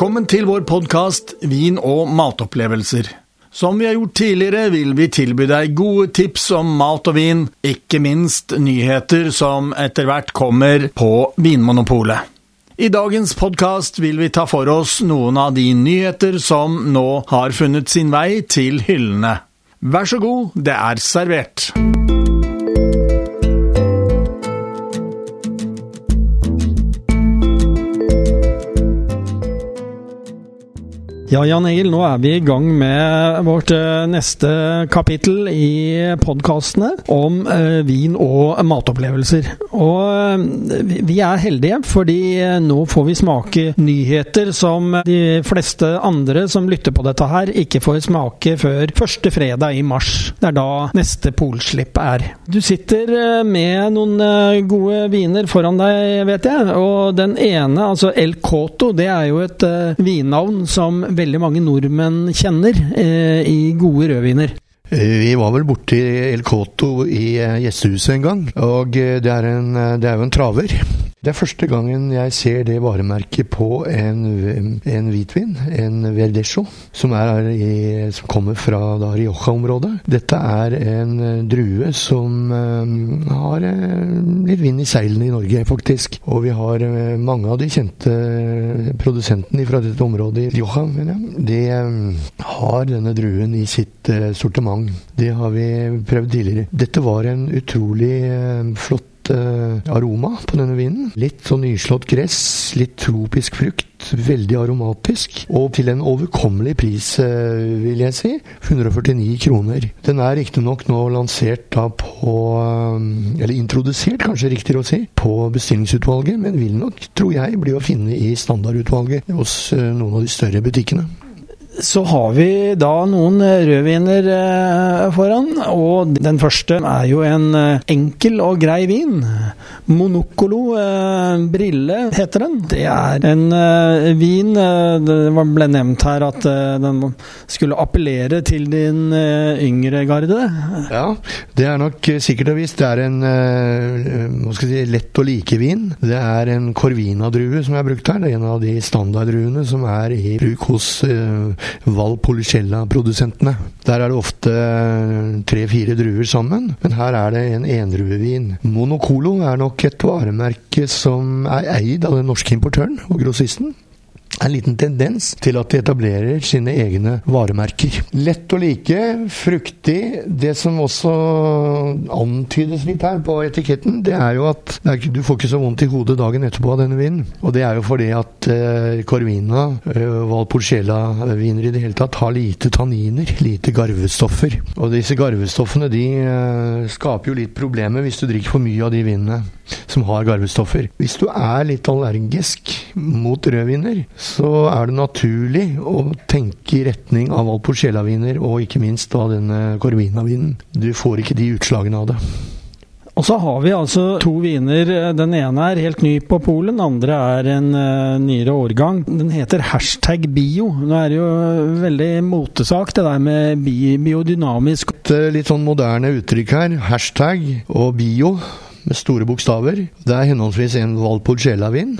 Velkommen til vår podkast Vin og matopplevelser. Som vi har gjort tidligere, vil vi tilby deg gode tips om mat og vin, ikke minst nyheter som etter hvert kommer på Vinmonopolet. I dagens podkast vil vi ta for oss noen av de nyheter som nå har funnet sin vei til hyllene. Vær så god, det er servert. Ja, Jan Egil, nå er vi i gang med vårt uh, neste kapittel i podkastene om uh, vin og matopplevelser. Og uh, vi er heldige, fordi nå får vi smake nyheter som de fleste andre som lytter på dette her, ikke får smake før første fredag i mars. Det er da neste polslipp er. Du sitter med noen gode viner foran deg, vet jeg. Og den ene, altså El Coto, det er jo et vinnavn som veldig mange nordmenn kjenner eh, i gode rødviner. Vi var vel borti El Coto i eh, gjestehuset en gang, og eh, det er, en, det er jo en traver. Det er første gangen jeg ser det varemerket på en, en hvitvin, en Verdecho, som, som kommer fra Rioja-området. Dette er en drue som um, har litt vind i seilene i Norge, faktisk. Og vi har uh, mange av de kjente produsentene fra dette området i Rioja. De har denne druen i sitt uh, sortiment. Det har vi prøvd tidligere. Dette var en utrolig flott aroma på denne vinen. Litt sånn nyslått gress, litt tropisk frukt. Veldig aromatisk. Og til en overkommelig pris, vil jeg si. 149 kroner. Den er riktignok nå lansert da på Eller introdusert, kanskje riktigere å si, på bestillingsutvalget, men vil nok, tror jeg, bli å finne i standardutvalget hos noen av de større butikkene. Så har vi da noen rødviner foran, og den første er jo en enkel og grei vin. Monocolo Brille heter den. Det er en vin Det ble nevnt her at den skulle appellere til din yngre garde. Ja, det er nok sikkert og visst. Det er en si, lett og like vin. Det er en Corvina-drue som er brukt her. Det er en av de standarddruene som er i bruk hos Valpolicella-produsentene. Der er det ofte tre-fire druer sammen, men her er det en endruevin. Monocolo er nok et varemerke som er eid av den norske importøren og grossisten en liten tendens til at de etablerer sine egne varemerker. Lett å like, fruktig. Det som også antydes litt her på etiketten, det er jo at du får ikke så vondt i hodet dagen etterpå av denne vinen. Og det er jo fordi at eh, Corvina, eh, Valporcella-viner i det hele tatt, har lite tanniner, lite garvestoffer. Og disse garvestoffene de eh, skaper jo litt problemer hvis du drikker for mye av de vinene som har garvestoffer. Hvis du er litt allergisk mot rødviner, så er det naturlig å tenke i retning av Valpolicella-viner, og ikke minst av denne corvinavinen. Du får ikke de utslagene av det. Og så har vi altså to viner. Den ene er helt ny på Polen, den andre er en uh, nyere årgang. Den heter hashtag bio. Nå er det jo veldig motesak, det der med bi biodynamisk. Et litt sånn moderne uttrykk her. Hashtag og bio med store bokstaver. Det er henholdsvis en Valpogella-vin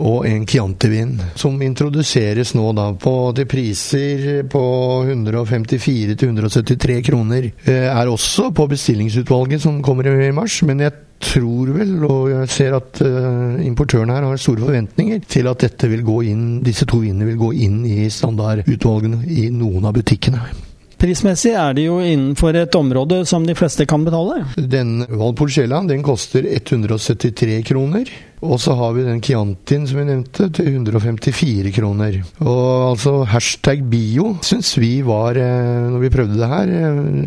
og en Chianti-vin, som introduseres nå da på, til priser på 154-173 kroner. Er også på bestillingsutvalget som kommer i mars, men jeg tror vel, og jeg ser at uh, importøren her har store forventninger til at dette vil gå inn, disse to vinene vil gå inn i standardutvalgene i noen av butikkene. Prismessig er det jo innenfor et område som de fleste kan betale. Den Valpolicella den koster 173 kroner. Og så har vi den Chiantin som vi nevnte, til 154 kroner. Og altså hashtag bio syns vi var, når vi prøvde det her,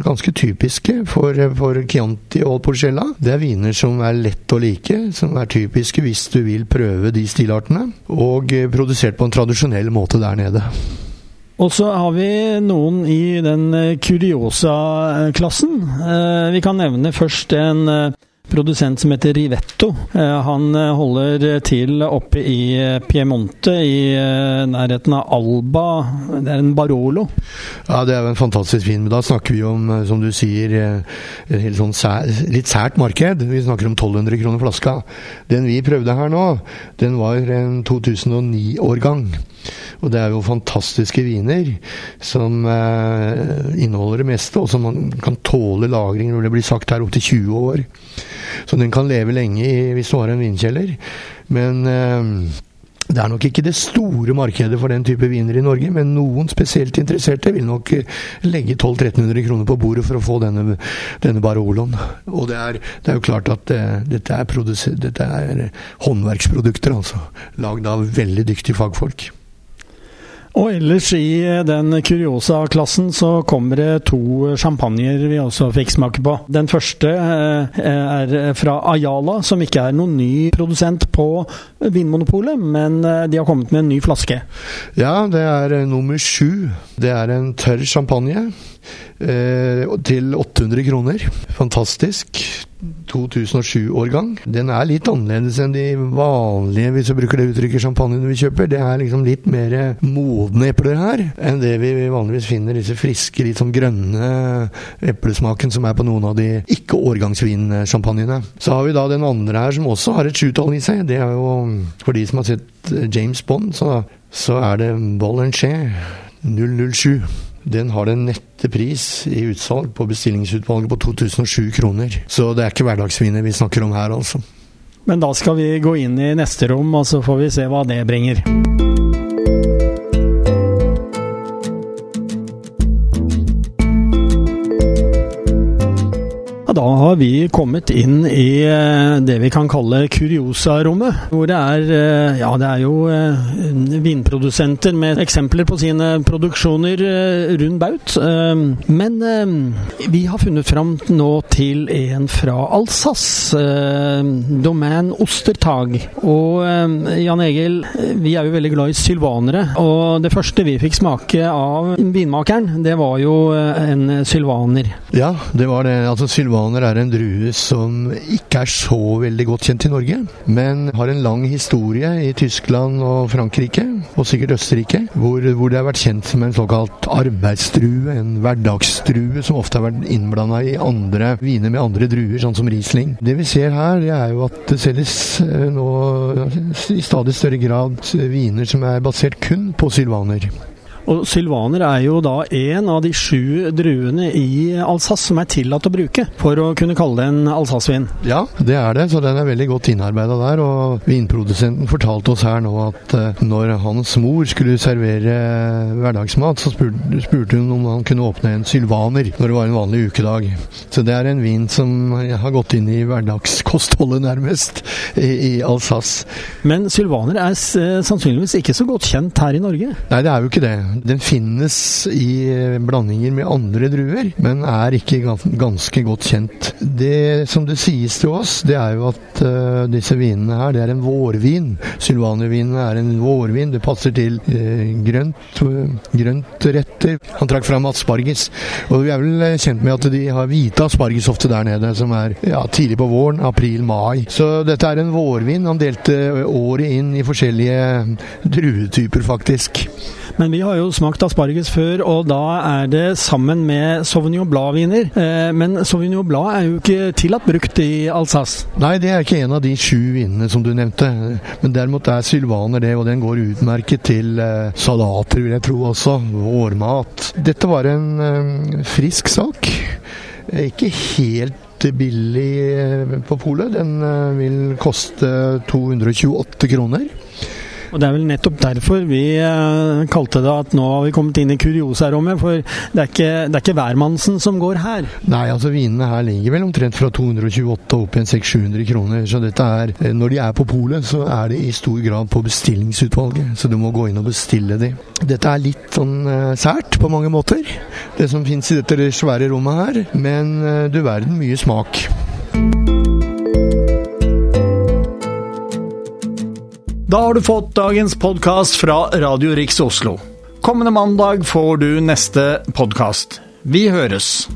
ganske typiske for, for Chianti og Valpolicella. Det er viner som er lett å like, som er typiske hvis du vil prøve de stilartene. Og produsert på en tradisjonell måte der nede. Og så har vi noen i den Curiosa-klassen. Vi kan nevne først en produsent som heter Rivetto. Han holder til oppe i Piemonte, i nærheten av Alba. Det er en Barolo. Ja, det er jo en fantastisk fin. Men da snakker vi om, som du sier, et sånn sær, litt sært marked. Vi snakker om 1200 kroner flaska. Den vi prøvde her nå, den var en 2009-årgang. Og det er jo fantastiske viner som eh, inneholder det meste, og som man kan tåle lagring når det blir sagt her opptil 20 år. Så den kan leve lenge i, hvis du har en vinkjeller. Men eh, det er nok ikke det store markedet for den type viner i Norge, men noen spesielt interesserte vil nok eh, legge 1200-1300 kroner på bordet for å få denne, denne Baroloen. Og det er, det er, jo klart at det, eh, dette, er dette er håndverksprodukter, altså. Lagd av veldig dyktige fagfolk. Og ellers i den Curiosa-klassen så kommer det to champagner vi også fikk smake på. Den første eh, er fra Ayala, som ikke er noen ny produsent på Vinmonopolet, men eh, de har kommet med en ny flaske. Ja, det er nummer sju. Det er en tørr champagne eh, til 800 kroner. Fantastisk. 2007-årgang. Den er litt annerledes enn de vanlige, hvis du bruker det uttrykket, champagnene vi kjøper. Det er liksom litt mer modne epler her enn det vi vanligvis finner disse friske, litt sånn grønne eplesmaken som er på noen av de ikke-årgangsvinsjampanjene. Så har vi da den andre her som også har et sjutall i seg. Det er jo for de som har sett James Bond, så, så er det Bollinger 007. Den har den nette pris i utsalg på bestillingsutvalget på 2007 kroner. Så det er ikke hverdagsviner vi snakker om her, altså. Men da skal vi gå inn i neste rom, og så får vi se hva det bringer. Da har vi kommet inn i eh, det vi kan kalle kuriosa-rommet. Hvor det er eh, Ja, det er jo eh, vinprodusenter med eksempler på sine produksjoner rund baut. Men vi har funnet fram nå til en fra Alsace. Domain Ostertag. Og Jan Egil, vi er jo veldig glad i sylvanere. Og det første vi fikk smake av vinmakeren, det var jo en sylvaner. Ja, det var det. Altså sylvaner Indianer er en drue som ikke er så veldig godt kjent i Norge, men har en lang historie i Tyskland og Frankrike, og sikkert Østerrike, hvor, hvor det har vært kjent som en såkalt arbeidsdrue, en hverdagsdrue som ofte har vært innblanda i andre viner med andre druer, sånn som Riesling. Det vi ser her, det er jo at det selges eh, nå i stadig større grad viner som er basert kun på sylvaner. Og Sylvaner er jo da en av de sju druene i Alsace som er tillatt å bruke for å kunne kalle det en Alsace-vin. Ja, det er det, så den er veldig godt innarbeida der. Og vinprodusenten fortalte oss her nå at uh, når hans mor skulle servere hverdagsmat, så spurte, hun om han kunne åpne en sylvaner når det var en vanlig ukedag. Så det er en vin som har gått inn i hverdagskostholdet, nærmest, i, i Alsace. Men sylvaner er uh, sannsynligvis ikke så godt kjent her i Norge? Nei, det er jo ikke det. Den finnes i blandinger med andre druer, men er ikke ganske godt kjent. Det som det sies til oss, det er jo at uh, disse vinene her, det er en vårvin. Sylvanervinene er en vårvin. Det passer til uh, grønt, uh, grøntretter. Han trakk fram asparges. Og vi er vel kjent med at de har hvite asparges ofte der nede, som er ja, tidlig på våren, april-mai. Så dette er en vårvin. Han delte året inn i forskjellige druetyper, faktisk. Men vi har jo smakt asparges før, og da er det sammen med Sauvignon Blad-viner. Eh, men Sauvignon Blad er jo ikke tillatt brukt i Alsace? Nei, det er ikke en av de sju vinene som du nevnte. Men derimot er sylvaner det, og den går utmerket til eh, salater, vil jeg tro også. Vårmat. Dette var en eh, frisk sak. Ikke helt billig på polet. Den vil koste 228 kroner. Og Det er vel nettopp derfor vi eh, kalte det at nå har vi kommet inn i kuriosarommet. For det er ikke, det er ikke hvermannsen som går her. Nei, altså vinene her ligger vel omtrent fra 228 og opp igjen 600-700 kroner. Så dette er eh, Når de er på polet, så er det i stor grad på bestillingsutvalget. Så du må gå inn og bestille de. Dette er litt sånn uh, sært på mange måter, det som fins i dette svære rommet her. Men du verden mye smak. Da har du fått dagens podkast fra Radio Riks Oslo. Kommende mandag får du neste podkast. Vi høres!